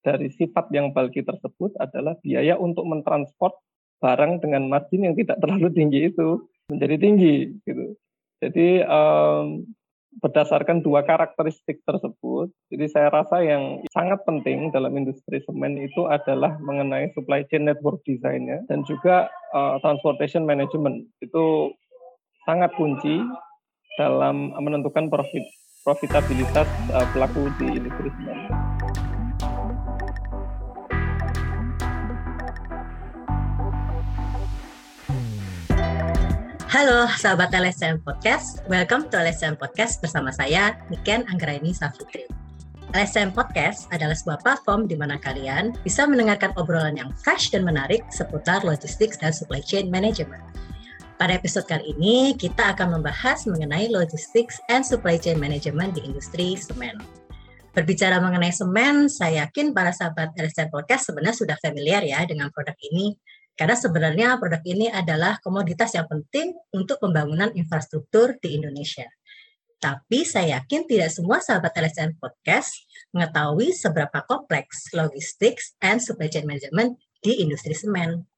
dari sifat yang bulky tersebut adalah biaya untuk mentransport barang dengan margin yang tidak terlalu tinggi itu menjadi tinggi gitu. Jadi um, berdasarkan dua karakteristik tersebut, jadi saya rasa yang sangat penting dalam industri semen itu adalah mengenai supply chain network design-nya dan juga uh, transportation management itu sangat kunci dalam menentukan profit profitabilitas uh, pelaku di industri semen. Halo sahabat LSM Podcast, welcome to LSM Podcast bersama saya Niken Anggraini Safitri. LSM Podcast adalah sebuah platform di mana kalian bisa mendengarkan obrolan yang fresh dan menarik seputar logistics dan supply chain management. Pada episode kali ini, kita akan membahas mengenai logistics and supply chain management di industri semen. Berbicara mengenai semen, saya yakin para sahabat LSM Podcast sebenarnya sudah familiar ya dengan produk ini karena sebenarnya produk ini adalah komoditas yang penting untuk pembangunan infrastruktur di Indonesia. Tapi saya yakin tidak semua sahabat LSM Podcast mengetahui seberapa kompleks logistik and supply chain management di industri semen.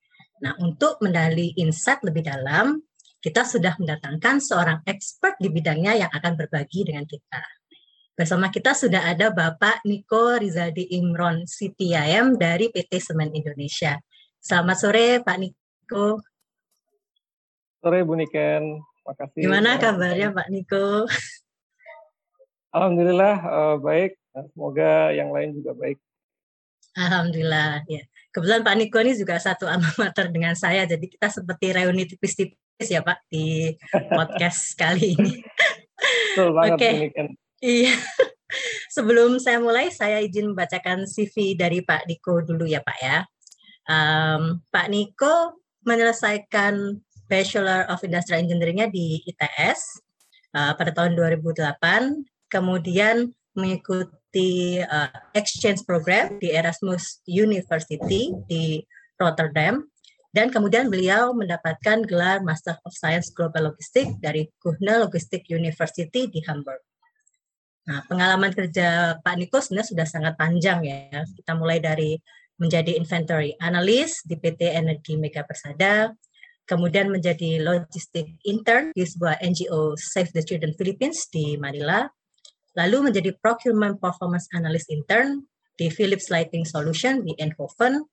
Nah, untuk mendali insight lebih dalam, kita sudah mendatangkan seorang expert di bidangnya yang akan berbagi dengan kita. Bersama kita sudah ada Bapak Niko Rizaldi Imron, CTIM dari PT Semen Indonesia. Selamat sore Pak Niko. Sore Bu Niken, makasih. Gimana kabarnya Pak Niko? Alhamdulillah uh, baik. Semoga yang lain juga baik. Alhamdulillah ya. Kebetulan Pak Niko ini juga satu alma mater dengan saya, jadi kita seperti reuni tipis-tipis ya Pak di podcast kali ini. Betul banget okay. Niken. Iya. Sebelum saya mulai, saya izin membacakan CV dari Pak Niko dulu ya Pak ya. Um, Pak Niko menyelesaikan Bachelor of Industrial Engineering-nya di ITS uh, pada tahun 2008, kemudian mengikuti uh, exchange program di Erasmus University di Rotterdam, dan kemudian beliau mendapatkan gelar Master of Science Global Logistics dari Kuhne Logistik University di Hamburg. Nah, pengalaman kerja Pak Niko sebenarnya sudah sangat panjang ya. Kita mulai dari menjadi inventory analyst di PT Energi Mega Persada, kemudian menjadi logistik intern di sebuah NGO Save the Children Philippines di Manila, lalu menjadi procurement performance analyst intern di Philips Lighting Solution di Eindhoven,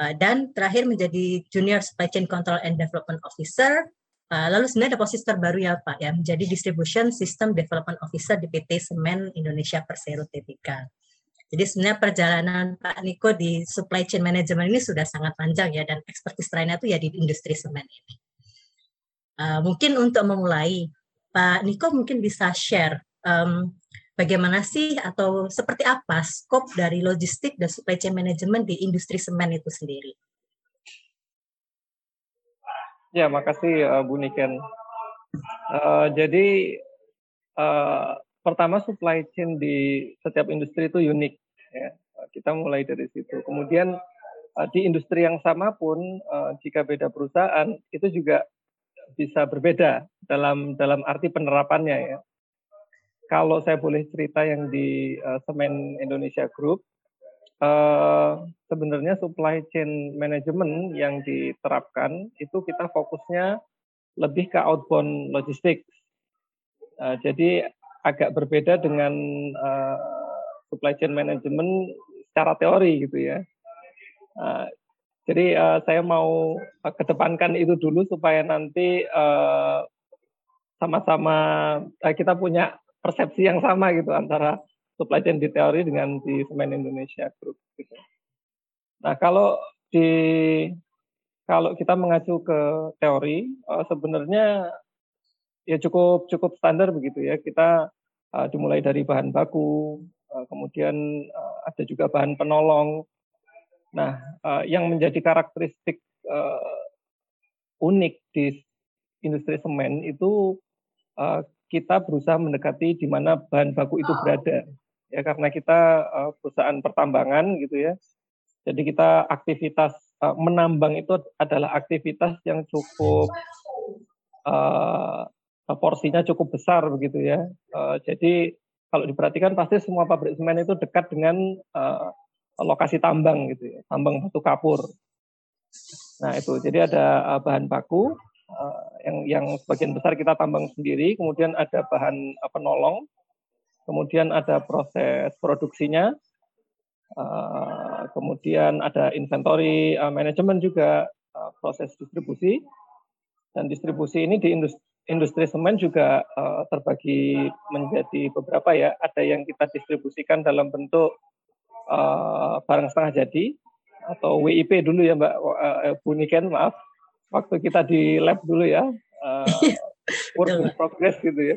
uh, dan terakhir menjadi junior supply chain control and development officer. Uh, lalu sebenarnya ada posisi terbaru ya Pak ya menjadi distribution system development officer di PT Semen Indonesia Persero Tbk. Jadi sebenarnya perjalanan Pak Niko di supply chain management ini sudah sangat panjang ya dan ekspertis lainnya itu ya di industri semen ini. Uh, mungkin untuk memulai, Pak Niko mungkin bisa share um, bagaimana sih atau seperti apa skop dari logistik dan supply chain management di industri semen itu sendiri. Ya, makasih uh, Bu Niken. Uh, jadi uh, pertama supply chain di setiap industri itu unik Ya, kita mulai dari situ. Kemudian uh, di industri yang sama pun uh, jika beda perusahaan itu juga bisa berbeda dalam dalam arti penerapannya ya. Kalau saya boleh cerita yang di Semen Indonesia Group, sebenarnya supply chain management yang diterapkan itu kita fokusnya lebih ke outbound logistics. Uh, jadi agak berbeda dengan supply chain management secara teori gitu ya. Uh, jadi uh, saya mau kedepankan itu dulu supaya nanti uh, sama-sama uh, kita punya persepsi yang sama gitu antara supply chain di teori dengan di Semen Indonesia Group gitu. Nah kalau di kalau kita mengacu ke teori uh, sebenarnya ya cukup cukup standar begitu ya kita uh, dimulai dari bahan baku kemudian eh, ada juga bahan penolong. Nah, eh, yang menjadi karakteristik unik di industri semen itu kita berusaha mendekati di mana bahan baku itu berada. Ya karena kita perusahaan pertambangan gitu ya. Jadi kita aktivitas menambang itu adalah aktivitas yang cukup porsinya cukup besar begitu ya. jadi kalau diperhatikan pasti semua pabrik semen itu dekat dengan uh, lokasi tambang gitu ya, tambang batu kapur. Nah itu, jadi ada uh, bahan baku uh, yang yang sebagian besar kita tambang sendiri, kemudian ada bahan uh, penolong, kemudian ada proses produksinya, uh, kemudian ada inventory uh, manajemen juga uh, proses distribusi, dan distribusi ini di industri, industri semen juga uh, terbagi menjadi beberapa ya, ada yang kita distribusikan dalam bentuk uh, barang setengah jadi atau WIP dulu ya Mbak. Uh, Bu Niken maaf. Waktu kita di lab dulu ya uh, work in progress gitu ya.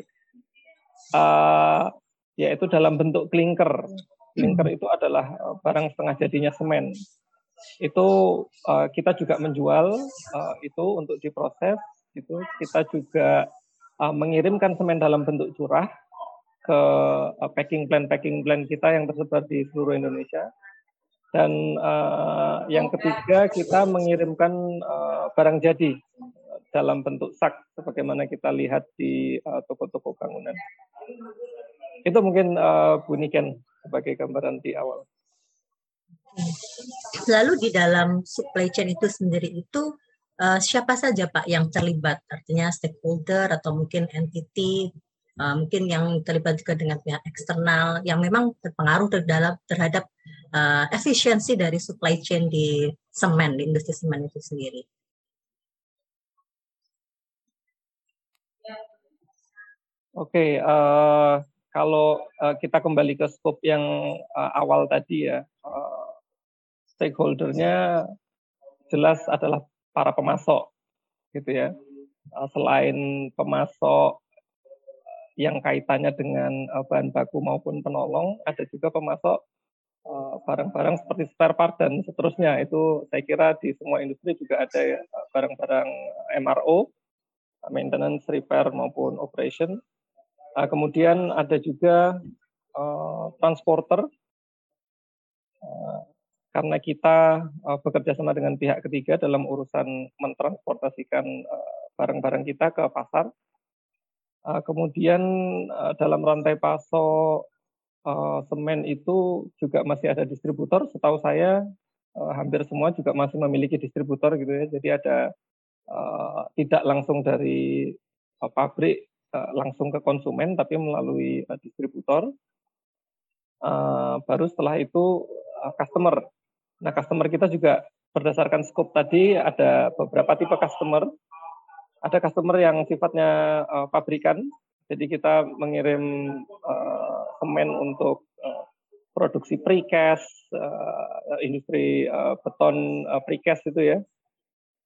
Uh, yaitu dalam bentuk klinker klinker itu adalah barang setengah jadinya semen. Itu uh, kita juga menjual uh, itu untuk diproses itu kita juga uh, mengirimkan semen dalam bentuk curah ke uh, packing plan packing plan kita yang tersebar di seluruh Indonesia. Dan uh, yang ketiga kita mengirimkan uh, barang jadi dalam bentuk sak sebagaimana kita lihat di toko-toko uh, bangunan. Itu mungkin uh, Bu Niken sebagai gambaran di awal. Lalu di dalam supply chain itu sendiri itu uh, siapa saja Pak yang terlibat? Artinya stakeholder atau mungkin entity uh, mungkin yang terlibat juga dengan pihak eksternal yang memang berpengaruh terhadap terhadap uh, efisiensi dari supply chain di semen di industri semen itu sendiri. Oke, okay, uh, kalau uh, kita kembali ke scope yang uh, awal tadi ya, uh, stakeholdernya jelas adalah para pemasok, gitu ya. Uh, selain pemasok yang kaitannya dengan uh, bahan baku maupun penolong, ada juga pemasok eh, barang-barang seperti spare part dan seterusnya. Itu saya kira di semua industri juga ada ya, barang-barang MRO, maintenance, repair maupun operation. Kemudian ada juga transporter, karena kita uh, bekerja sama dengan pihak ketiga dalam urusan mentransportasikan barang-barang kita ke pasar Uh, kemudian uh, dalam rantai pasok uh, semen itu juga masih ada distributor. Setahu saya uh, hampir semua juga masih memiliki distributor gitu ya. Jadi ada uh, tidak langsung dari uh, pabrik uh, langsung ke konsumen, tapi melalui uh, distributor. Uh, baru setelah itu uh, customer. Nah customer kita juga berdasarkan scope tadi ada beberapa tipe customer. Ada customer yang sifatnya uh, pabrikan, jadi kita mengirim uh, semen untuk uh, produksi precast, uh, industri uh, beton uh, precast itu ya.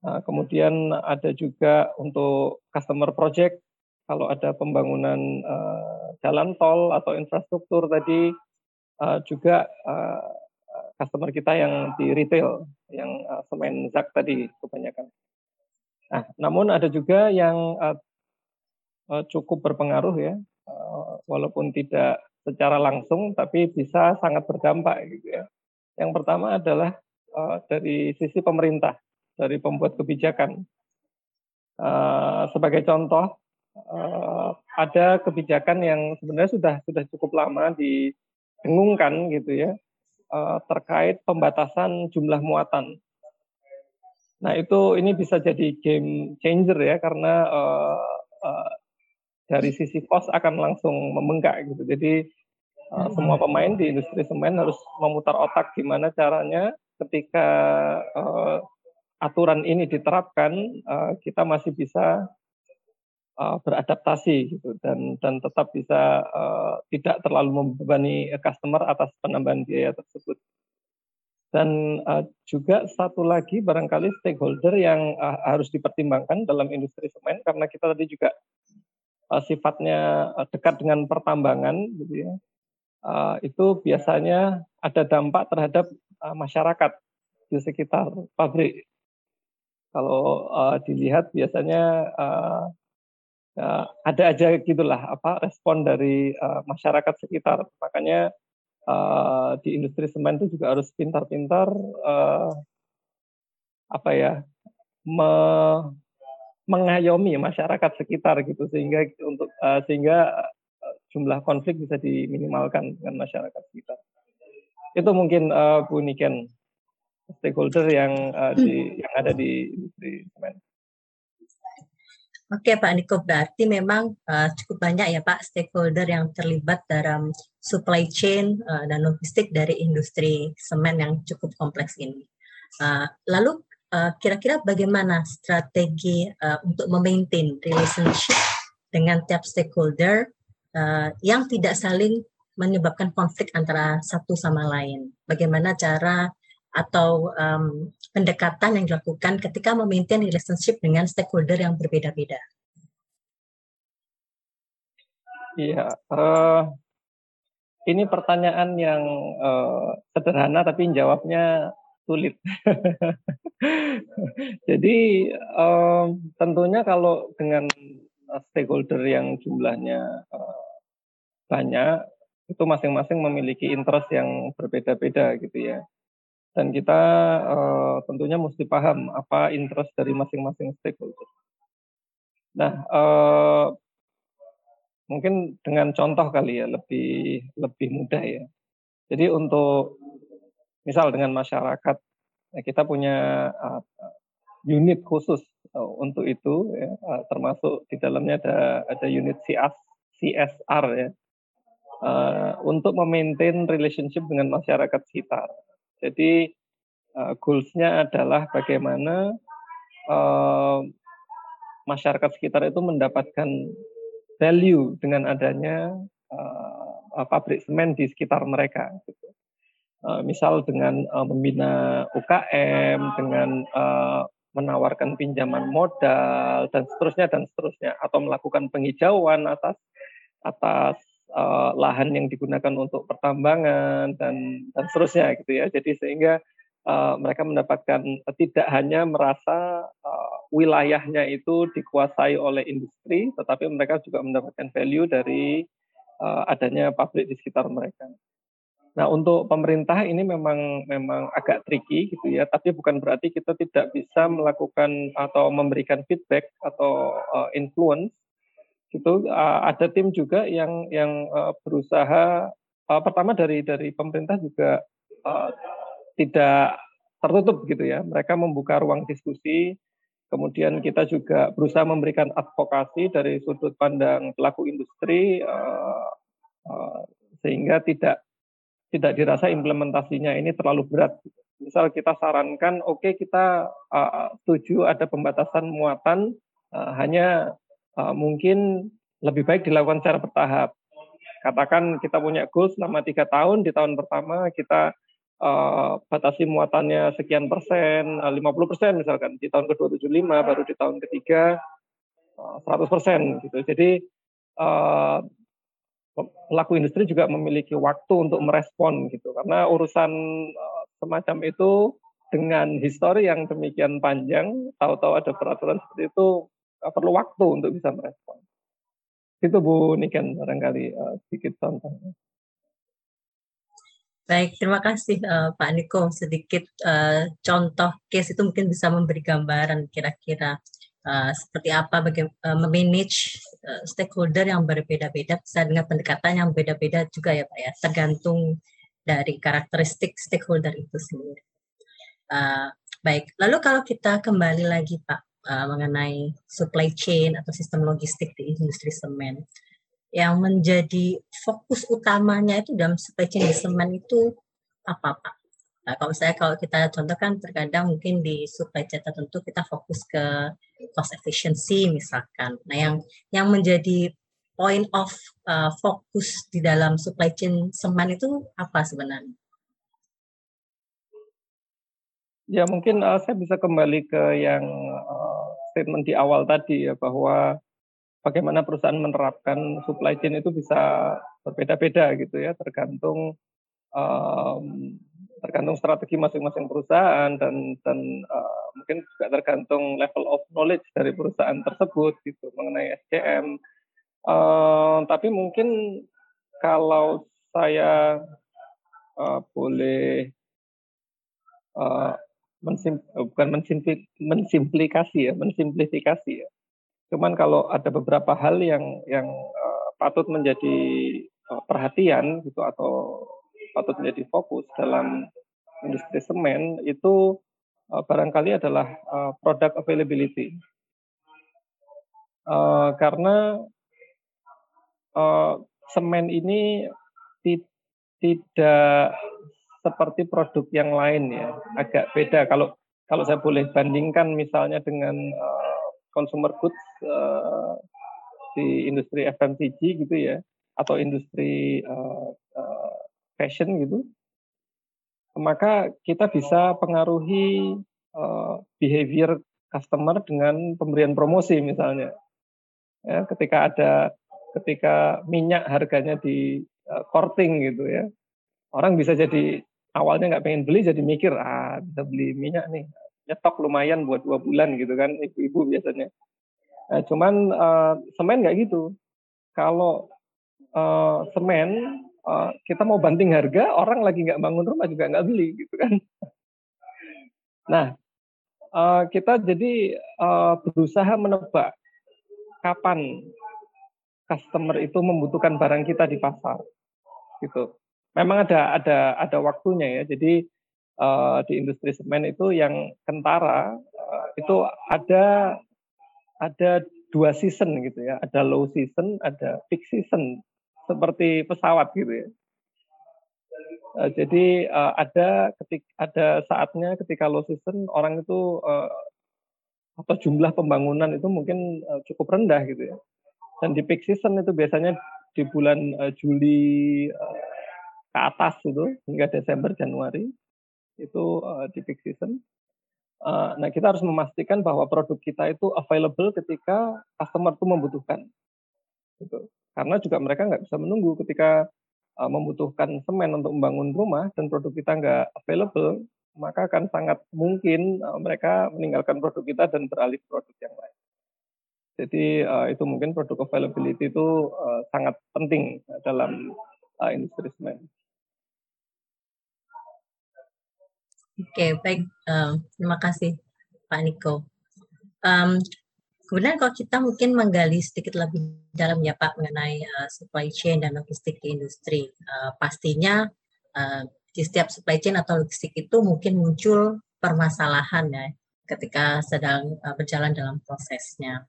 Uh, kemudian ada juga untuk customer project, kalau ada pembangunan uh, jalan tol atau infrastruktur tadi, uh, juga uh, customer kita yang di retail, yang uh, semen zak tadi kebanyakan. Nah, namun ada juga yang uh, cukup berpengaruh ya, uh, walaupun tidak secara langsung, tapi bisa sangat berdampak gitu ya. Yang pertama adalah uh, dari sisi pemerintah, dari pembuat kebijakan. Uh, sebagai contoh, uh, ada kebijakan yang sebenarnya sudah sudah cukup lama didengungkan gitu ya, uh, terkait pembatasan jumlah muatan Nah itu ini bisa jadi game changer ya karena uh, uh, dari sisi cost akan langsung membengkak gitu. Jadi uh, semua pemain di industri semen harus memutar otak gimana caranya ketika uh, aturan ini diterapkan uh, kita masih bisa uh, beradaptasi gitu dan dan tetap bisa uh, tidak terlalu membebani customer atas penambahan biaya tersebut. Dan uh, juga satu lagi barangkali stakeholder yang uh, harus dipertimbangkan dalam industri semen karena kita tadi juga uh, sifatnya uh, dekat dengan pertambangan gitu ya. Uh, itu biasanya ada dampak terhadap uh, masyarakat di sekitar pabrik. Kalau uh, dilihat biasanya uh, uh, ada aja gitulah apa respon dari uh, masyarakat sekitar. Makanya uh, di industri semen itu juga harus pintar-pintar uh, apa ya me, mengayomi masyarakat sekitar gitu sehingga untuk uh, sehingga jumlah konflik bisa diminimalkan dengan masyarakat sekitar. itu mungkin uh, Bu Niken stakeholder yang uh, di yang ada di industri semen. Oke Pak Niko, berarti memang uh, cukup banyak ya Pak stakeholder yang terlibat dalam supply chain uh, dan logistik dari industri semen yang cukup kompleks ini. Uh, lalu kira-kira uh, bagaimana strategi uh, untuk memaintain relationship dengan tiap stakeholder uh, yang tidak saling menyebabkan konflik antara satu sama lain? Bagaimana cara atau um, pendekatan yang dilakukan ketika memaintain relationship dengan stakeholder yang berbeda-beda? Iya, uh, ini pertanyaan yang uh, sederhana tapi jawabnya sulit. Jadi um, tentunya kalau dengan stakeholder yang jumlahnya uh, banyak, itu masing-masing memiliki interest yang berbeda-beda gitu ya dan kita uh, tentunya mesti paham apa interest dari masing-masing stakeholder. Nah, uh, mungkin dengan contoh kali ya lebih lebih mudah ya. Jadi untuk misal dengan masyarakat ya kita punya uh, unit khusus untuk itu ya, termasuk di dalamnya ada ada unit CS, CSR ya untuk memaintain relationship dengan masyarakat sekitar. Jadi uh, goals-nya adalah bagaimana uh, masyarakat sekitar itu mendapatkan value dengan adanya uh, pabrik semen di sekitar mereka. Gitu. Uh, misal dengan uh, membina UKM, dengan uh, menawarkan pinjaman modal dan seterusnya dan seterusnya, atau melakukan penghijauan atas atas uh, lahan yang digunakan untuk pertambangan dan dan seterusnya gitu ya. Jadi sehingga uh, mereka mendapatkan uh, tidak hanya merasa uh, wilayahnya itu dikuasai oleh industri, tetapi mereka juga mendapatkan value dari uh, adanya pabrik di sekitar mereka. Nah, untuk pemerintah ini memang memang agak tricky gitu ya, tapi bukan berarti kita tidak bisa melakukan atau memberikan feedback atau uh, influence itu uh, ada tim juga yang yang uh, berusaha uh, pertama dari dari pemerintah juga uh, tidak tertutup gitu ya. Mereka membuka ruang diskusi. Kemudian kita juga berusaha memberikan advokasi dari sudut pandang pelaku industri uh, uh, sehingga tidak tidak dirasa implementasinya ini terlalu berat. Misal kita sarankan oke okay, kita uh, setuju ada pembatasan muatan uh, hanya uh, mungkin lebih baik dilakukan secara bertahap. Katakan kita punya goal selama tiga tahun, di tahun pertama kita uh, batasi muatannya sekian persen, 50 persen misalkan, di tahun kedua 75, baru di tahun ketiga uh, 100 persen gitu. Jadi uh, pelaku industri juga memiliki waktu untuk merespon gitu, karena urusan uh, semacam itu dengan histori yang demikian panjang, tahu-tahu ada peraturan seperti itu perlu waktu untuk bisa merespon. Itu Bu Niken barangkali uh, sedikit contohnya. Baik, terima kasih uh, Pak Niko. Sedikit uh, contoh case itu mungkin bisa memberi gambaran kira-kira uh, seperti apa bagaimana uh, memanage uh, stakeholder yang berbeda-beda bisa dengan pendekatan yang berbeda-beda juga ya Pak ya, tergantung dari karakteristik stakeholder itu sendiri. Uh, baik, lalu kalau kita kembali lagi Pak uh, mengenai supply chain atau sistem logistik di industri semen. Yang menjadi fokus utamanya itu dalam supply chain di semen itu apa Pak? Nah, kalau saya kalau kita contohkan terkadang mungkin di supply chain tertentu kita fokus ke cost efficiency misalkan. Nah, yang yang menjadi point of uh, fokus di dalam supply chain semen itu apa sebenarnya? Ya mungkin uh, saya bisa kembali ke yang uh, statement di awal tadi ya bahwa bagaimana perusahaan menerapkan supply chain itu bisa berbeda-beda gitu ya tergantung um, tergantung strategi masing-masing perusahaan dan dan uh, mungkin juga tergantung level of knowledge dari perusahaan tersebut gitu mengenai SCM. Uh, tapi mungkin kalau saya uh, boleh mensim, eh, bukan mensimpli, mensimplikasi ya, mensimplifikasi ya. Cuman kalau ada beberapa hal yang yang uh, patut menjadi uh, perhatian gitu atau patut menjadi fokus dalam industri semen itu uh, barangkali adalah uh, product availability. Uh, karena uh, semen ini tidak seperti produk yang lain ya, agak beda. Kalau kalau saya boleh bandingkan misalnya dengan uh, consumer goods uh, di industri FMCG gitu ya, atau industri uh, uh, fashion gitu, maka kita bisa pengaruhi uh, behavior customer dengan pemberian promosi misalnya. Ya, ketika ada ketika minyak harganya di uh, korting gitu ya, orang bisa jadi awalnya nggak pengen beli jadi mikir ah bisa beli minyak nih nyetok lumayan buat dua bulan gitu kan ibu-ibu biasanya. Nah, cuman uh, semen nggak gitu. Kalau uh, semen uh, kita mau banting harga, orang lagi nggak bangun rumah juga nggak beli gitu kan. Nah, uh, kita jadi uh, berusaha menebak kapan customer itu membutuhkan barang kita di pasar, gitu. Memang ada ada ada waktunya ya. Jadi uh, di industri semen itu yang kentara uh, itu ada ada dua season gitu ya. Ada low season, ada peak season seperti pesawat gitu ya. Uh, jadi uh, ada ketik ada saatnya ketika low season orang itu uh, atau jumlah pembangunan itu mungkin uh, cukup rendah gitu ya. Dan di peak season itu biasanya di bulan uh, Juli ke atas itu hingga Desember Januari itu uh, di peak season. Uh, nah kita harus memastikan bahwa produk kita itu available ketika customer itu membutuhkan. Gitu. Karena juga mereka nggak bisa menunggu ketika uh, membutuhkan semen untuk membangun rumah dan produk kita nggak available, maka akan sangat mungkin uh, mereka meninggalkan produk kita dan beralih ke produk yang lain. Jadi uh, itu mungkin produk availability itu uh, sangat penting dalam uh, industri semen. Oke, baik. Um, terima kasih, Pak Niko. Um, kemudian kalau kita mungkin menggali sedikit lebih dalam ya Pak mengenai uh, supply chain dan logistik di industri, uh, pastinya uh, di setiap supply chain atau logistik itu mungkin muncul permasalahan ya ketika sedang uh, berjalan dalam prosesnya.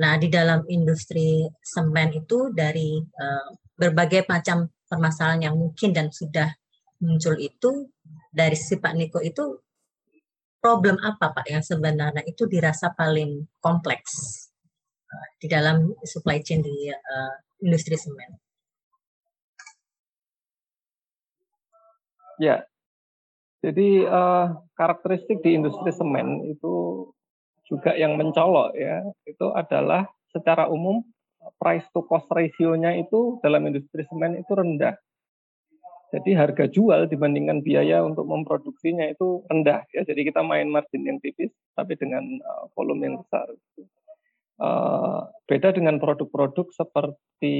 Nah, di dalam industri semen itu dari uh, berbagai macam permasalahan yang mungkin dan sudah muncul itu dari si Pak Niko itu problem apa Pak yang sebenarnya itu dirasa paling kompleks uh, di dalam supply chain di uh, industri semen? Ya, jadi uh, karakteristik di industri semen itu juga yang mencolok ya, itu adalah secara umum price to cost ratio-nya itu dalam industri semen itu rendah. Jadi harga jual dibandingkan biaya untuk memproduksinya itu rendah ya. Jadi kita main margin yang tipis tapi dengan uh, volume yang besar. Uh, beda dengan produk-produk seperti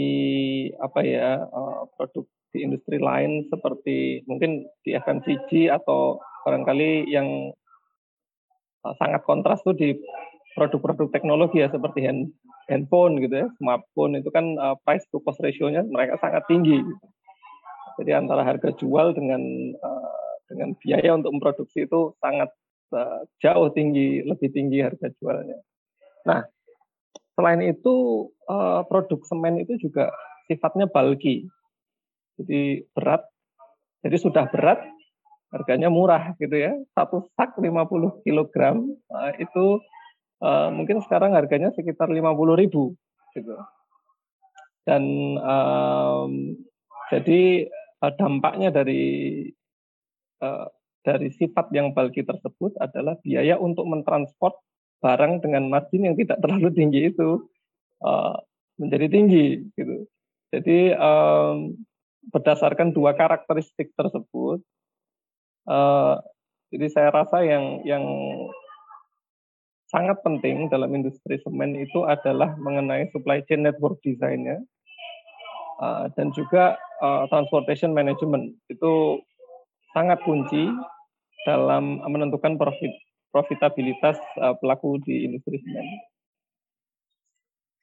apa ya uh, produk di industri lain seperti mungkin di FMCG atau barangkali yang sangat kontras tuh di produk-produk teknologi ya seperti hand, handphone gitu ya, smartphone itu kan price to cost ratio-nya mereka sangat tinggi. Gitu. Jadi antara harga jual dengan uh, dengan biaya untuk memproduksi itu sangat uh, jauh tinggi, lebih tinggi harga jualnya. Nah, selain itu uh, produk semen itu juga sifatnya bulky. Jadi berat. Jadi sudah berat, harganya murah gitu ya. Satu sak 50 kg uh, itu uh, mungkin sekarang harganya sekitar 50 ribu gitu. Dan um, jadi dampaknya dari uh, dari sifat yang bulky tersebut adalah biaya untuk mentransport barang dengan margin yang tidak terlalu tinggi itu uh, menjadi tinggi gitu. Jadi berdasarkan dua karakteristik tersebut, jadi saya rasa yang yang sangat penting dalam industri semen itu adalah mengenai supply chain network design-nya uh, dan juga uh, transportation management itu sangat kunci dalam menentukan profit profitabilitas uh, pelaku di industri semen.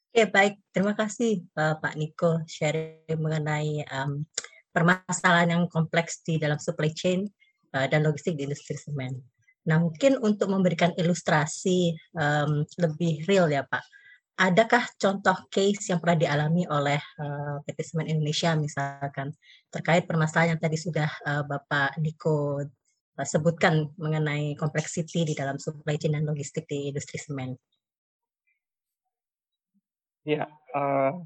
Oke baik, terima kasih Pak Niko sharing mengenai um, permasalahan yang kompleks di dalam supply chain uh, dan logistik di industri semen. Nah, mungkin untuk memberikan ilustrasi um, lebih real ya Pak, adakah contoh case yang pernah dialami oleh uh, PT Semen Indonesia misalkan terkait permasalahan yang tadi sudah uh, Bapak Niko uh, sebutkan mengenai kompleksiti di dalam supply chain dan logistik di industri semen? Ya, uh,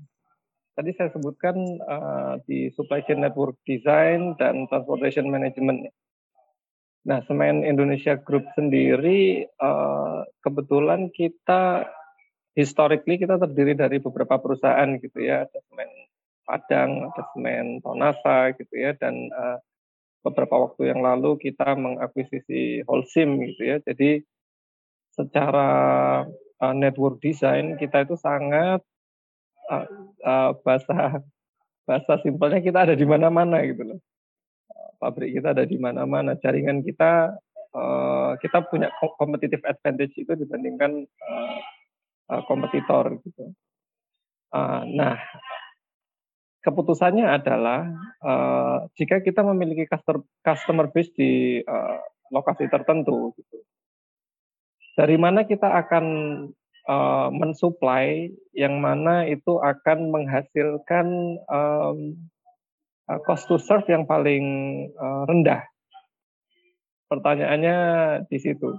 tadi saya sebutkan uh, di supply chain network design dan transportation management. Nah, Semen Indonesia Group sendiri uh, kebetulan kita historically kita terdiri dari beberapa perusahaan gitu ya, ada semen Padang, ada semen Tonasa gitu ya, dan uh, beberapa waktu yang lalu kita mengakuisisi Holcim gitu ya. Jadi secara uh, network design kita itu sangat uh, uh, bahasa bahasa simpelnya kita ada di mana-mana gitu loh. pabrik kita ada di mana-mana, jaringan kita uh, kita punya competitive advantage itu dibandingkan uh, kompetitor gitu. Uh, nah, keputusannya adalah uh, jika kita memiliki customer customer base di lokasi tertentu, gitu, dari mana kita akan mensuplai yang mana itu akan menghasilkan cost to serve yang paling rendah. Pertanyaannya di situ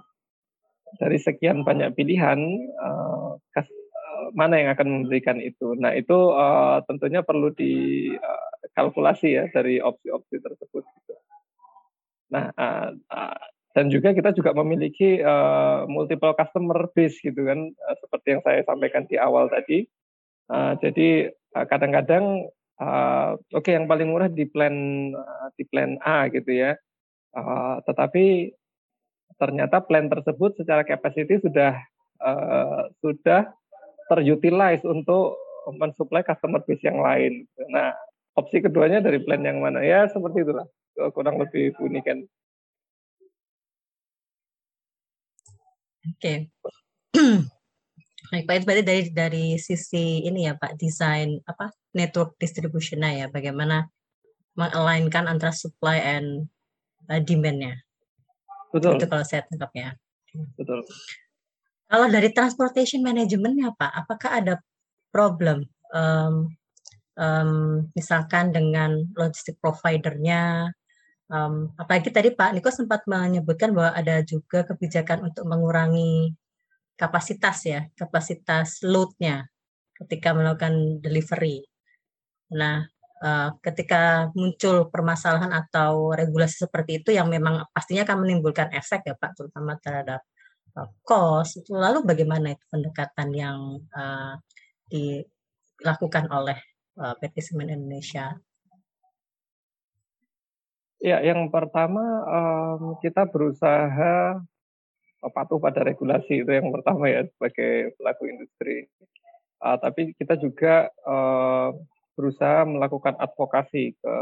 dari sekian banyak pilihan uh, uh, mana yang akan memberikan itu. Nah itu uh, tentunya perlu dikalkulasi uh, ya dari opsi-opsi tersebut. Gitu. Nah uh, uh, dan juga kita juga memiliki uh, multiple customer base gitu kan, uh, seperti yang saya sampaikan di awal tadi. Uh, jadi kadang-kadang uh, oke okay, yang paling murah di plan uh, di plan A gitu ya. Uh, tetapi ternyata plan tersebut secara capacity sudah uh, sudah terutilize untuk mensuplai customer base yang lain. Nah, opsi keduanya dari plan yang mana? Ya, seperti itulah. Kurang lebih kan. Oke. Baik, Pak berarti dari dari sisi ini ya Pak, desain apa network distributionnya ya, bagaimana mengalinkan antara supply and uh, demand-nya. Betul. Itu kalau saya tangkap ya. Betul. Kalau dari transportation managementnya Pak, apakah ada problem um, um, misalkan dengan logistik providernya? Um, apalagi tadi Pak Niko sempat menyebutkan bahwa ada juga kebijakan untuk mengurangi kapasitas ya, kapasitas loadnya ketika melakukan delivery. Nah, uh, ketika muncul permasalahan atau regulasi seperti itu yang memang pastinya akan menimbulkan efek ya Pak, terutama terhadap cost. Itu lalu bagaimana itu pendekatan yang uh, dilakukan oleh uh, PT Semen Indonesia? Ya, yang pertama um, kita berusaha patuh pada regulasi itu yang pertama ya sebagai pelaku industri. Uh, tapi kita juga uh, berusaha melakukan advokasi ke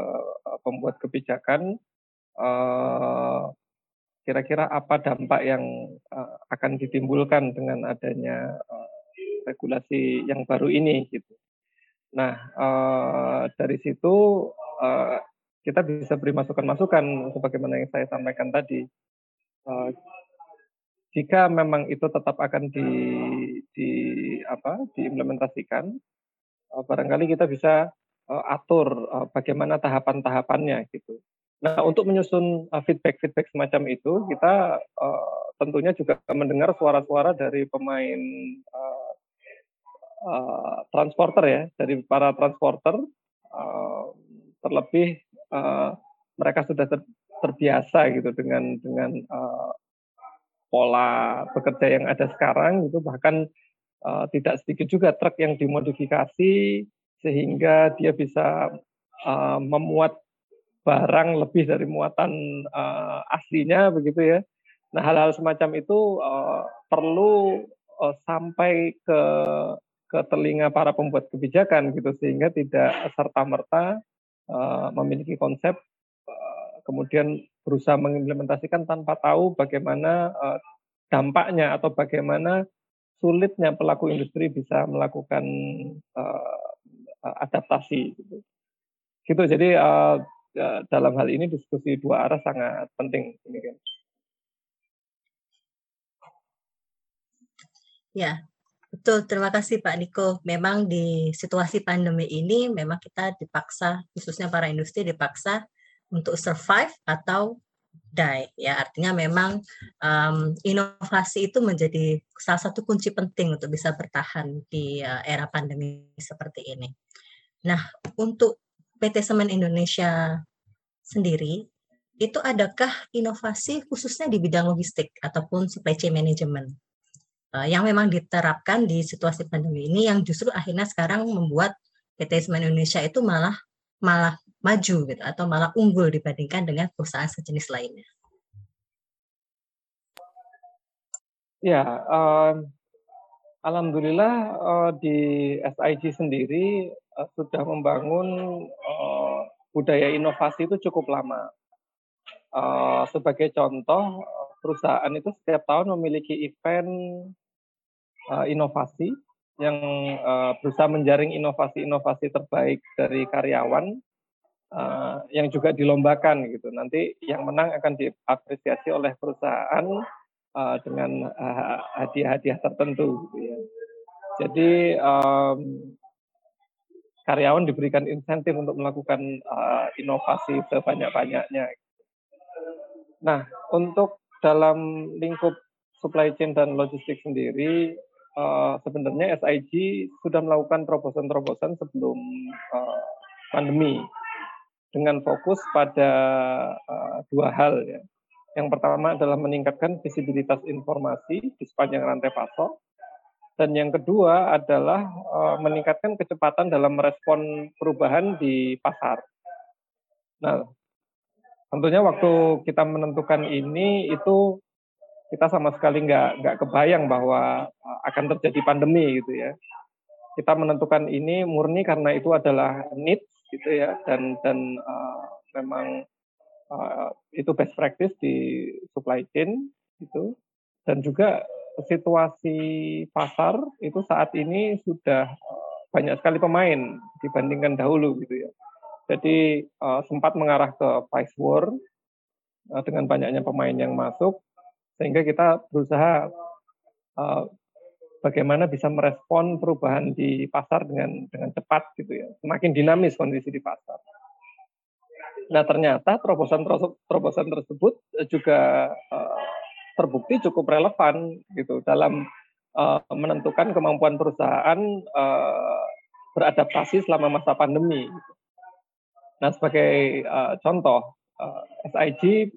uh, pembuat kebijakan uh, kira-kira apa dampak yang uh, akan ditimbulkan dengan adanya regulasi yang baru ini gitu. Nah dari situ kita bisa beri masukan-masukan sebagaimana yang saya sampaikan tadi. Jika memang itu tetap akan di, di apa diimplementasikan, barangkali kita bisa uh, atur uh, bagaimana tahapan-tahapannya gitu. Nah, untuk menyusun feedback-feedback semacam itu, kita uh, tentunya juga mendengar suara-suara dari pemain uh, uh, transporter ya, dari para transporter, uh, terlebih uh, mereka sudah ter, terbiasa gitu dengan dengan uh, pola bekerja yang ada sekarang, itu bahkan uh, tidak sedikit juga truk yang dimodifikasi sehingga dia bisa uh, memuat barang lebih dari muatan uh, aslinya begitu ya. Nah hal-hal semacam itu uh, perlu uh, sampai ke ke telinga para pembuat kebijakan gitu sehingga tidak serta merta uh, memiliki konsep uh, kemudian berusaha mengimplementasikan tanpa tahu bagaimana uh, dampaknya atau bagaimana sulitnya pelaku industri bisa melakukan uh, adaptasi gitu. gitu. Jadi uh, dalam hal ini diskusi dua arah sangat penting. Demikian. Ya, betul. Terima kasih Pak Niko. Memang di situasi pandemi ini memang kita dipaksa, khususnya para industri dipaksa untuk survive atau die. Ya, artinya memang um, inovasi itu menjadi salah satu kunci penting untuk bisa bertahan di uh, era pandemi seperti ini. Nah, untuk PT Semen Indonesia sendiri, itu adakah inovasi khususnya di bidang logistik ataupun supply chain management? uh, yang memang diterapkan di situasi pandemi ini yang justru akhirnya sekarang membuat PT Semen Indonesia itu malah malah maju gitu atau malah unggul dibandingkan dengan perusahaan sejenis lainnya. Ya, um, alhamdulillah uh, di SIG sendiri uh, sudah membangun uh, budaya inovasi itu cukup lama. Uh, sebagai contoh, perusahaan itu setiap tahun memiliki event uh, inovasi yang uh, berusaha menjaring inovasi-inovasi terbaik dari karyawan uh, yang juga dilombakan gitu. Nanti yang menang akan diapresiasi oleh perusahaan uh, dengan hadiah-hadiah uh, tertentu. Gitu ya. Jadi um, karyawan diberikan insentif untuk melakukan uh, inovasi sebanyak-banyaknya. Nah, untuk dalam lingkup supply chain dan logistik sendiri, uh, sebenarnya SIG sudah melakukan terobosan-terobosan sebelum uh, pandemi dengan fokus pada uh, dua hal ya. Yang pertama adalah meningkatkan visibilitas informasi di sepanjang rantai pasok dan yang kedua adalah uh, meningkatkan kecepatan dalam merespon perubahan di pasar. Nah, tentunya waktu kita menentukan ini itu kita sama sekali nggak nggak kebayang bahwa uh, akan terjadi pandemi gitu ya. Kita menentukan ini murni karena itu adalah need gitu ya dan dan uh, memang uh, itu best practice di supply chain gitu dan juga situasi pasar itu saat ini sudah uh, banyak sekali pemain dibandingkan dahulu gitu ya. Jadi uh, sempat mengarah ke price war uh, dengan banyaknya pemain yang masuk sehingga kita berusaha uh, bagaimana bisa merespon perubahan di pasar dengan dengan cepat gitu ya semakin dinamis kondisi di pasar nah ternyata terobosan terobosan tersebut juga uh, terbukti cukup relevan gitu dalam uh, menentukan kemampuan perusahaan beradaptasi selama masa pandemi. Nah, sebagai contoh, SIG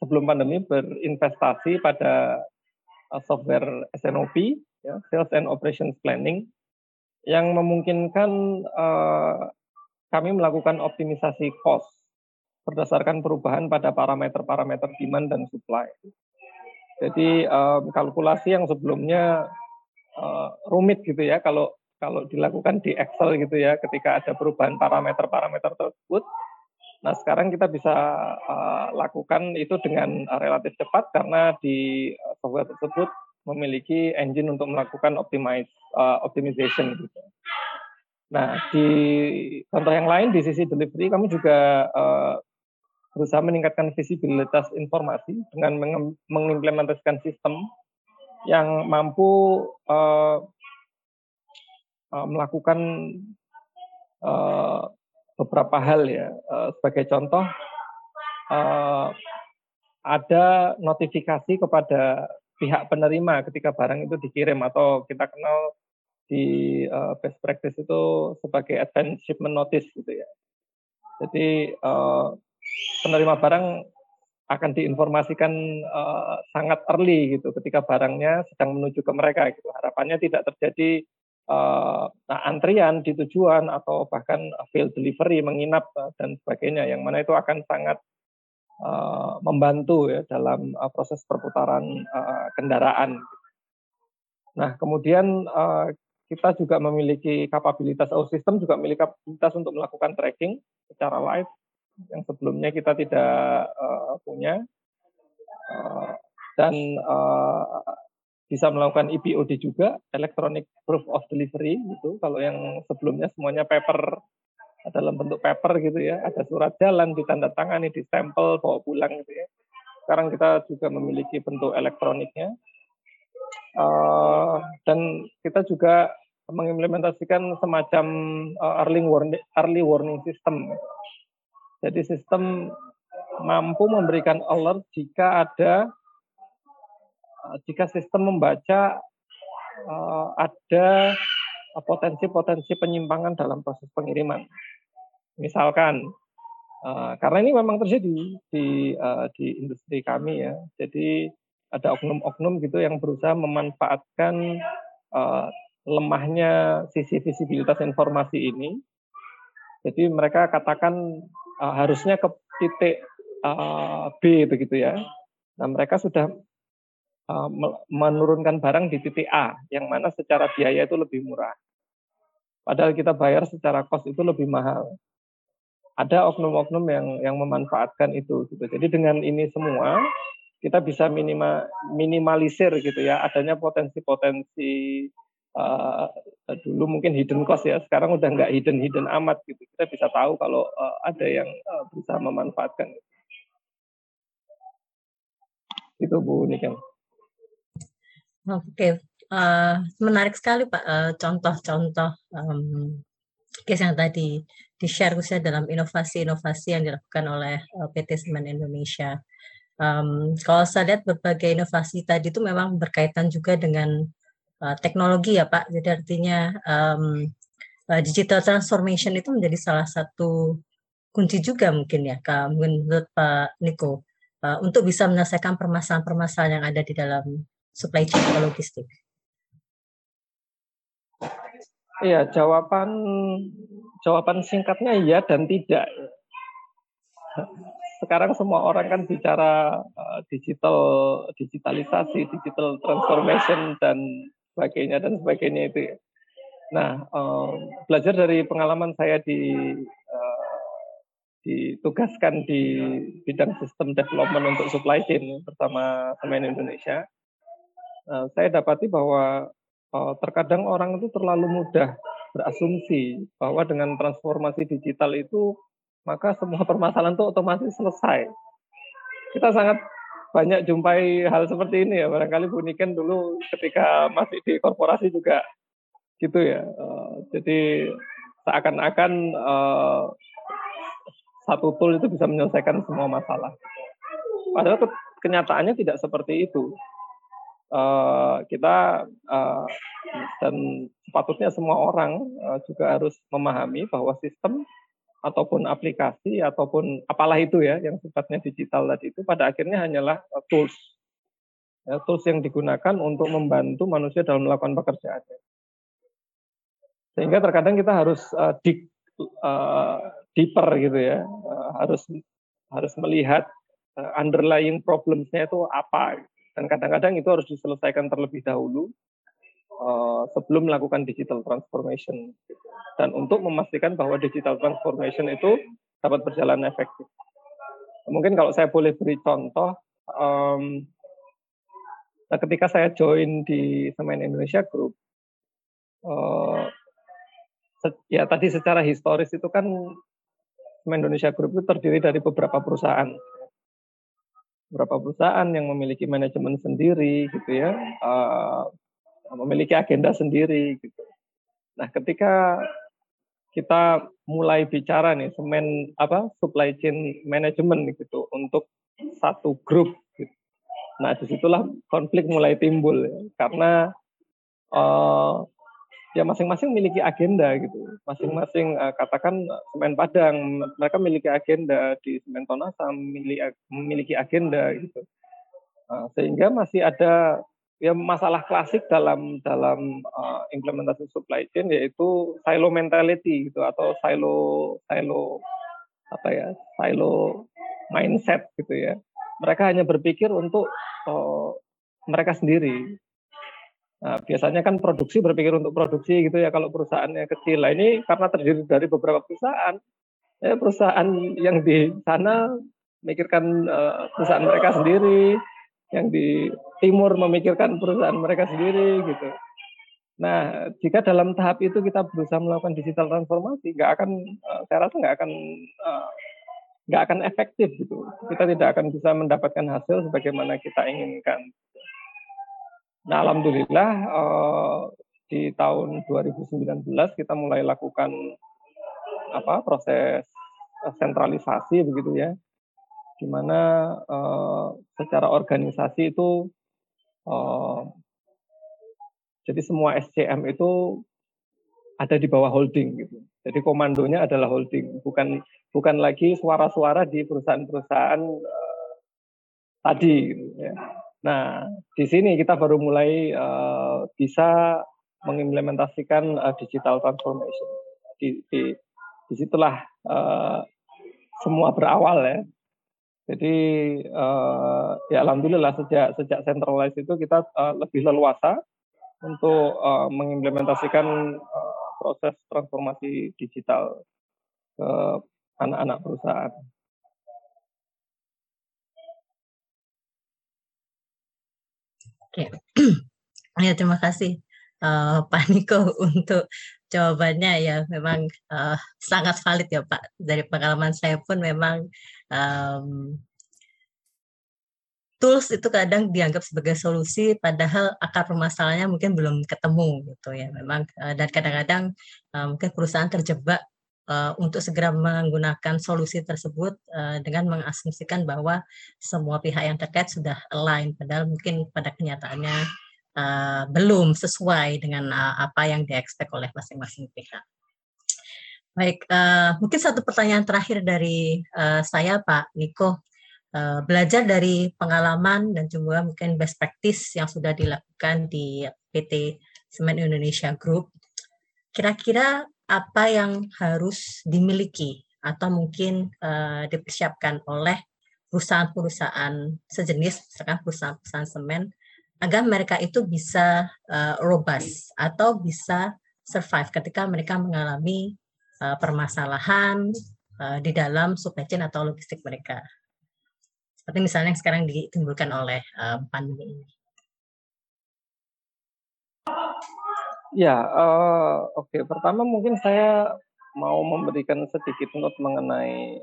sebelum pandemi berinvestasi pada software SNOP, ya, Sales and Operations Planning, yang memungkinkan uh, kami melakukan optimisasi cost berdasarkan perubahan pada parameter-parameter demand dan supply. Jadi um, kalkulasi yang sebelumnya uh, rumit gitu ya, kalau kalau dilakukan di Excel gitu ya, ketika ada perubahan parameter-parameter tersebut, Nah, sekarang kita bisa uh, lakukan itu dengan relatif cepat karena di software tersebut memiliki engine untuk melakukan optimize uh, optimization gitu. Nah, di contoh yang lain di sisi delivery kami juga uh, berusaha meningkatkan visibilitas informasi dengan mengimplementasikan sistem yang mampu uh, uh, melakukan uh, beberapa hal ya. Uh, sebagai contoh, uh, ada notifikasi kepada pihak penerima ketika barang itu dikirim atau kita kenal di uh, best practice itu sebagai advance shipment notice gitu ya. Jadi uh, penerima barang akan diinformasikan uh, sangat early gitu ketika barangnya sedang menuju ke mereka gitu. Harapannya tidak terjadi uh, antrian di tujuan atau bahkan field delivery menginap dan sebagainya yang mana itu akan sangat uh, membantu ya dalam uh, proses perputaran uh, kendaraan. Nah kemudian uh, kita juga memiliki kapabilitas, our system juga memiliki kapabilitas untuk melakukan tracking secara live yang sebelumnya kita tidak uh, punya. Uh, dan uh, bisa melakukan EPOD juga, Electronic Proof of Delivery gitu. Kalau yang sebelumnya semuanya paper dalam bentuk paper gitu ya, ada surat jalan ditandatangani, stempel bawa pulang gitu ya. Sekarang kita juga memiliki bentuk elektroniknya. Uh, dan kita juga mengimplementasikan semacam uh, early warning early warning system. Jadi sistem mampu memberikan alert jika ada uh, jika sistem membaca uh, ada potensi-potensi penyimpangan dalam proses pengiriman. Misalkan, uh, karena ini memang terjadi di uh, di industri kami ya, jadi ada oknum-oknum gitu yang berusaha memanfaatkan uh, lemahnya sisi visibilitas informasi ini. Jadi mereka katakan uh, harusnya ke titik uh, B begitu ya. Nah mereka sudah menurunkan barang di titik A, yang mana secara biaya itu lebih murah. Padahal kita bayar secara kos itu lebih mahal. Ada oknum-oknum yang yang memanfaatkan itu. Gitu. Jadi dengan ini semua kita bisa minima, minimalisir gitu ya adanya potensi-potensi uh, dulu mungkin hidden cost ya sekarang udah nggak hidden hidden amat gitu kita bisa tahu kalau uh, ada yang uh, berusaha memanfaatkan itu Bu Niken. Oke, uh, menarik sekali Pak uh, contoh-contoh um, case yang tadi di-share khususnya dalam inovasi-inovasi yang dilakukan oleh uh, PT Semen Indonesia. Um, kalau saya lihat berbagai inovasi tadi itu memang berkaitan juga dengan uh, teknologi ya Pak. Jadi artinya um, uh, digital transformation itu menjadi salah satu kunci juga mungkin ya, Kak, menurut Pak Niko, uh, untuk bisa menyelesaikan permasalahan-permasalahan yang ada di dalam supply chain logistik? Iya, jawaban jawaban singkatnya iya dan tidak. Sekarang semua orang kan bicara uh, digital digitalisasi, digital transformation dan sebagainya dan sebagainya itu. Ya. Nah, um, belajar dari pengalaman saya di uh, ditugaskan di bidang sistem development untuk supply chain bersama Semen Indonesia saya dapati bahwa terkadang orang itu terlalu mudah berasumsi bahwa dengan transformasi digital itu maka semua permasalahan itu otomatis selesai. Kita sangat banyak jumpai hal seperti ini ya. Barangkali Bu Niken dulu ketika masih di korporasi juga gitu ya. Uh, jadi seakan-akan uh, satu tool itu bisa menyelesaikan semua masalah. Padahal kenyataannya tidak seperti itu uh, kita uh, dan sepatutnya semua orang uh, juga harus memahami bahwa sistem ataupun aplikasi ataupun apalah itu ya yang sifatnya digital tadi itu pada akhirnya hanyalah tools. Ya, tools yang digunakan untuk membantu manusia dalam melakukan pekerjaannya. Sehingga terkadang kita harus uh, dig uh, deeper gitu ya uh, harus harus melihat uh, underlying problemsnya itu apa dan kadang-kadang itu harus diselesaikan terlebih dahulu uh, sebelum melakukan digital transformation. Dan untuk memastikan bahwa digital transformation itu dapat berjalan efektif. Mungkin kalau saya boleh beri contoh, um, nah ketika saya join di Semen Indonesia Group, uh, ya tadi secara historis itu kan Semen Indonesia Group itu terdiri dari beberapa perusahaan beberapa perusahaan yang memiliki manajemen sendiri gitu ya uh, memiliki agenda sendiri gitu nah ketika kita mulai bicara nih semen apa supply chain management gitu untuk satu grup gitu. nah di situlah konflik mulai timbul ya. karena uh, ya masing-masing memiliki agenda gitu. Masing-masing uh, katakan semen Padang, mereka memiliki agenda di semen Tonasa memiliki memiliki agenda gitu. Uh, sehingga masih ada ya masalah klasik dalam dalam uh, implementasi supply chain yaitu silo mentality gitu atau silo silo apa ya silo mindset gitu ya. Mereka hanya berpikir untuk uh, mereka sendiri Nah, biasanya kan produksi berpikir untuk produksi gitu ya kalau perusahaannya kecil. Nah, ini karena terdiri dari beberapa perusahaan. Ya, perusahaan yang di sana memikirkan uh, perusahaan mereka sendiri, yang di timur memikirkan perusahaan mereka sendiri gitu. Nah, jika dalam tahap itu kita berusaha melakukan digital transformasi, nggak akan, uh, saya rasa nggak akan uh, akan efektif gitu. Kita tidak akan bisa mendapatkan hasil sebagaimana kita inginkan. Nah, alhamdulillah uh, di tahun 2019 kita mulai lakukan apa proses sentralisasi begitu ya, di mana uh, secara organisasi itu jadi semua SCM itu ada di bawah holding gitu. Jadi komandonya adalah holding, bukan bukan lagi suara-suara di perusahaan-perusahaan uh, tadi. Gitu, ya. Nah, di sini kita baru mulai uh, bisa mengimplementasikan uh, digital transformation. Di, di di situlah uh, semua berawal ya. Jadi uh, ya alhamdulillah sejak sejak centralized itu kita uh, lebih leluasa untuk uh, mengimplementasikan uh, proses transformasi digital ke anak-anak perusahaan. Oke, ya terima kasih uh, Pak Niko untuk jawabannya. Ya memang uh, sangat valid ya Pak. Dari pengalaman saya pun memang um, tools itu kadang dianggap sebagai solusi padahal akar permasalahannya mungkin belum ketemu gitu ya. Memang uh, dan kadang-kadang uh, mungkin perusahaan terjebak uh, untuk segera menggunakan solusi tersebut uh, dengan mengasumsikan bahwa semua pihak yang terkait sudah align padahal mungkin pada kenyataannya uh, belum sesuai dengan uh, apa yang diekspek oleh masing-masing pihak. Baik, uh, mungkin satu pertanyaan terakhir dari uh, saya Pak Niko uh, belajar dari pengalaman dan juga mungkin best practice yang sudah dilakukan di PT Semen Indonesia Group. Kira-kira apa yang harus dimiliki atau mungkin uh, dipersiapkan oleh perusahaan-perusahaan sejenis, misalkan perusahaan-perusahaan semen, agar mereka itu bisa uh, robust atau bisa survive ketika mereka mengalami uh, permasalahan uh, di dalam supply chain atau logistik mereka seperti misalnya yang sekarang ditimbulkan oleh uh, pandemi ini? Ya, uh, oke. Okay. Pertama mungkin saya mau memberikan sedikit note mengenai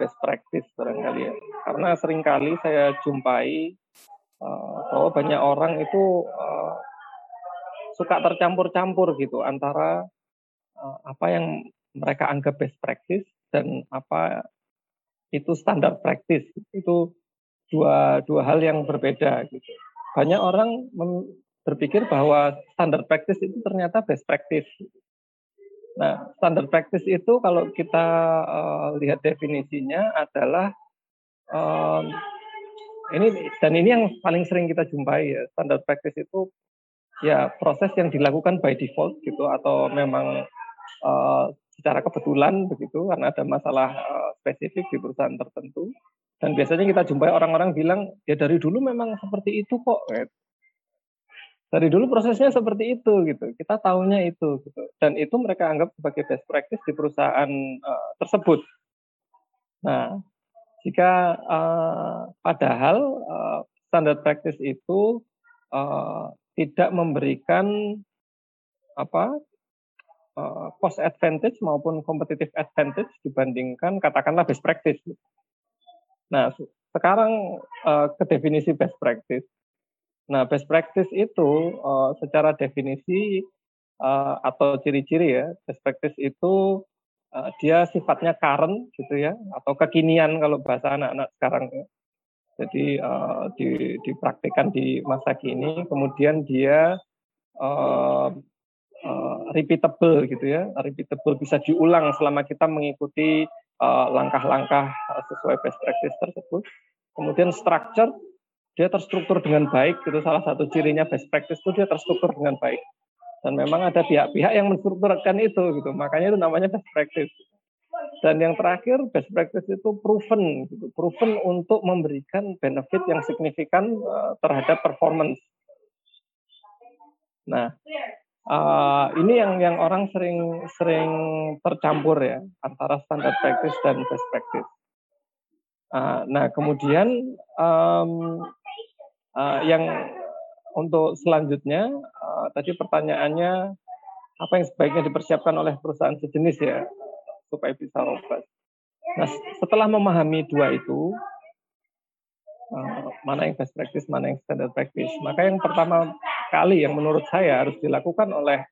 best practice barangkali ya. Karena sering kali saya jumpai uh, bahwa banyak orang itu uh, suka tercampur-campur gitu antara uh, apa yang mereka anggap best practice dan apa itu standar praktis itu dua dua hal yang berbeda gitu banyak orang berpikir bahwa standar praktis itu ternyata best practice nah standar praktis itu kalau kita uh, lihat definisinya adalah um, ini dan ini yang paling sering kita jumpai ya standar praktis itu ya proses yang dilakukan by default gitu atau memang uh, secara kebetulan begitu karena ada masalah uh, spesifik di perusahaan tertentu dan biasanya kita jumpai orang-orang bilang ya dari dulu memang seperti itu kok gitu. Dari dulu prosesnya seperti itu gitu kita tahunya itu gitu dan itu mereka anggap sebagai best practice di perusahaan uh, tersebut nah jika uh, padahal uh, standar practice itu uh, tidak memberikan apa Eh, cost advantage maupun competitive advantage dibandingkan katakanlah best practice. Nah, sekarang uh, ke definisi best practice. Nah, best practice itu uh, secara definisi uh, atau ciri-ciri ya, best practice itu uh, dia sifatnya current gitu ya, atau kekinian kalau bahasa anak-anak sekarang ya. Jadi uh, di, dipraktikkan di masa kini, kemudian dia uh, uh, repeatable gitu ya, repeatable bisa diulang selama kita mengikuti langkah-langkah uh, sesuai best practice tersebut. Kemudian structure dia terstruktur dengan baik gitu salah satu cirinya best practice itu dia terstruktur dengan baik. Dan memang ada pihak-pihak yang menstrukturkan itu gitu. Makanya itu namanya best practice. Dan yang terakhir best practice itu proven gitu. Proven untuk memberikan benefit yang signifikan uh, terhadap performance. Nah uh, ini yang yang orang sering sering tercampur ya antara standar practice dan best practice. Uh, nah kemudian um, uh, yang untuk selanjutnya uh, tadi pertanyaannya apa yang sebaiknya dipersiapkan oleh perusahaan sejenis ya supaya bisa robust. Nah, setelah memahami dua itu, uh, mana yang best practice, mana yang standard practice, maka yang pertama kali yang menurut saya harus dilakukan oleh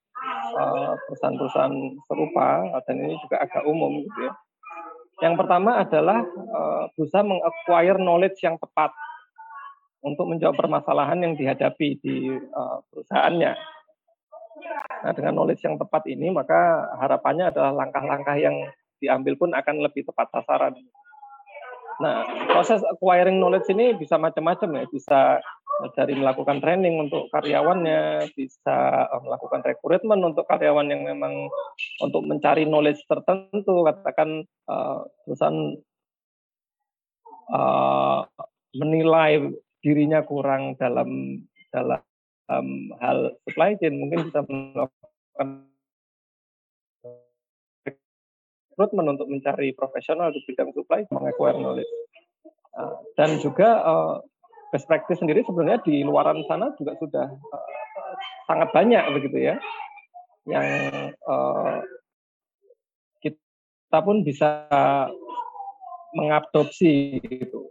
perusahaan-perusahaan serupa dan ini juga agak umum gitu ya. Yang pertama adalah uh, berusaha mengacquire knowledge yang tepat untuk menjawab permasalahan yang dihadapi di uh, perusahaannya. Nah, dengan knowledge yang tepat ini, maka harapannya adalah langkah-langkah yang diambil pun akan lebih tepat sasaran. Nah, proses acquiring knowledge ini bisa macam-macam ya, bisa dari melakukan training untuk karyawannya, bisa melakukan rekrutmen untuk karyawan yang memang untuk mencari knowledge tertentu, katakan uh, perusahaan uh, menilai dirinya kurang dalam dalam um, hal supply chain mungkin bisa melakukan rekrutmen untuk mencari profesional di bidang supply mengacquire knowledge. Uh, dan juga uh, best practice sendiri sebenarnya di luaran sana juga sudah uh, sangat banyak begitu ya yang uh, kita pun bisa mengadopsi gitu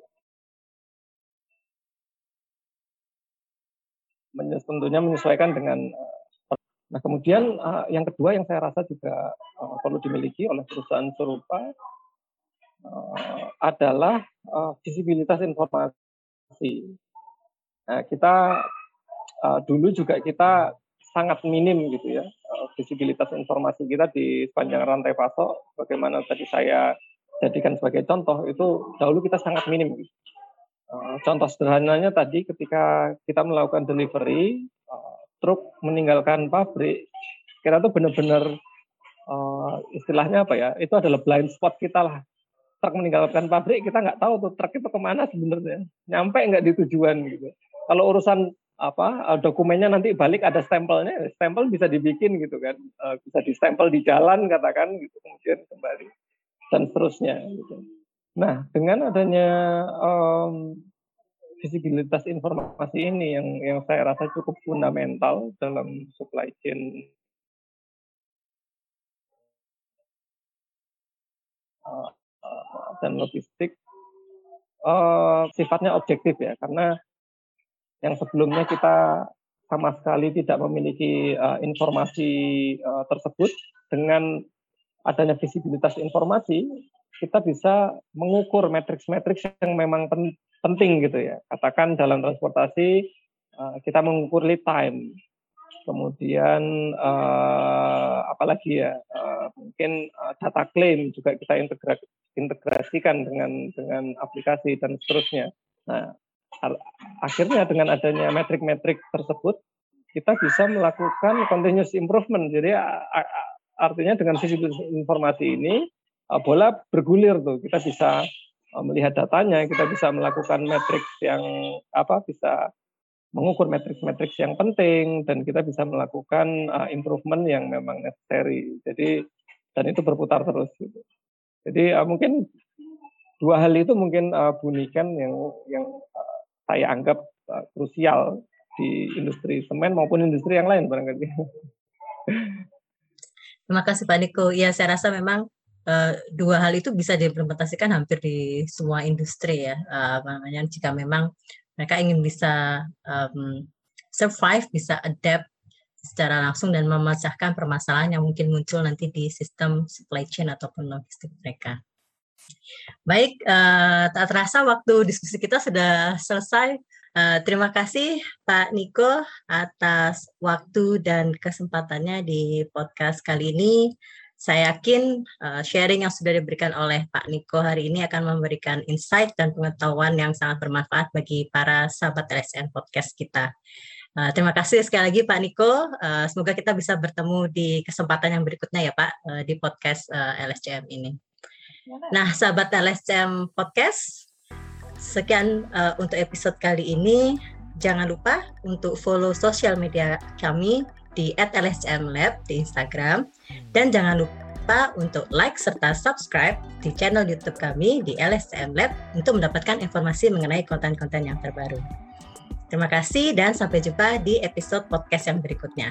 tentunya menyesuaikan dengan eh, Nah, kemudian uh, yang kedua yang saya rasa juga uh, perlu dimiliki oleh perusahaan serupa adalah visibilitas informasi. Nah, kita dulu juga kita sangat minim gitu ya visibilitas informasi kita di sepanjang rantai pasok. Bagaimana tadi saya jadikan sebagai contoh itu dahulu kita sangat minim. Uh, contoh sederhananya tadi ketika kita melakukan delivery, uh, truk meninggalkan pabrik, kita tuh benar-benar uh, istilahnya apa ya? Itu adalah blind spot kita lah. Truk meninggalkan pabrik, kita nggak tahu tuh truk itu ke mana sebenarnya, nyampe nggak di tujuan gitu. Kalau urusan apa dokumennya nanti balik ada stempelnya, stempel bisa dibikin gitu kan, bisa distempel di jalan katakan gitu, kemudian kembali dan seterusnya. Gitu. Nah, dengan adanya um, visibilitas informasi ini yang yang saya rasa cukup fundamental dalam supply chain uh, dan logistik uh, sifatnya objektif ya. Karena yang sebelumnya kita sama sekali tidak memiliki uh, informasi uh, tersebut dengan adanya visibilitas informasi kita bisa mengukur matriks-matriks yang memang penting gitu ya. Katakan dalam transportasi uh, kita mengukur lead time, kemudian uh, apalagi ya uh, mungkin data claim juga kita integrasikan dengan dengan aplikasi dan seterusnya. Nah, akhirnya dengan adanya metrik-metrik tersebut kita bisa melakukan continuous improvement. Jadi artinya dengan sisi informasi ini bola bergulir tuh. Kita bisa uh, melihat datanya, kita bisa melakukan matriks yang apa bisa mengukur matriks-matriks yang penting dan kita bisa melakukan uh, improvement yang memang necessary. Jadi dan itu berputar terus gitu. Jadi uh, mungkin dua hal itu mungkin uh, bunikan yang yang saya anggap krusial di industri semen maupun industri yang lain barangkali. Terima kasih Pak Niko. Ya saya rasa memang uh, dua hal itu bisa diimplementasikan hampir di semua industri ya. Uh, namanya jika memang mereka ingin bisa um, survive, bisa adapt secara langsung dan memecahkan permasalahan yang mungkin muncul nanti di sistem supply chain ataupun logistik mereka. Baik, uh, tak terasa waktu diskusi kita sudah selesai. Uh, terima kasih Pak Niko atas waktu dan kesempatannya di podcast kali ini. Saya yakin uh, sharing yang sudah diberikan oleh Pak Niko hari ini akan memberikan insight dan pengetahuan yang sangat bermanfaat bagi para sahabat LSN podcast kita. Uh, terima kasih sekali lagi Pak Niko. Uh, semoga kita bisa bertemu di kesempatan yang berikutnya ya Pak uh, di podcast uh, LSCM ini. Nah, sahabat LSCM podcast, sekian uh, untuk episode kali ini. Jangan lupa untuk follow sosial media kami di @lsmlab di Instagram dan jangan lupa untuk like serta subscribe di channel YouTube kami di LSM Lab untuk mendapatkan informasi mengenai konten-konten yang terbaru. Terima kasih dan sampai jumpa di episode podcast yang berikutnya.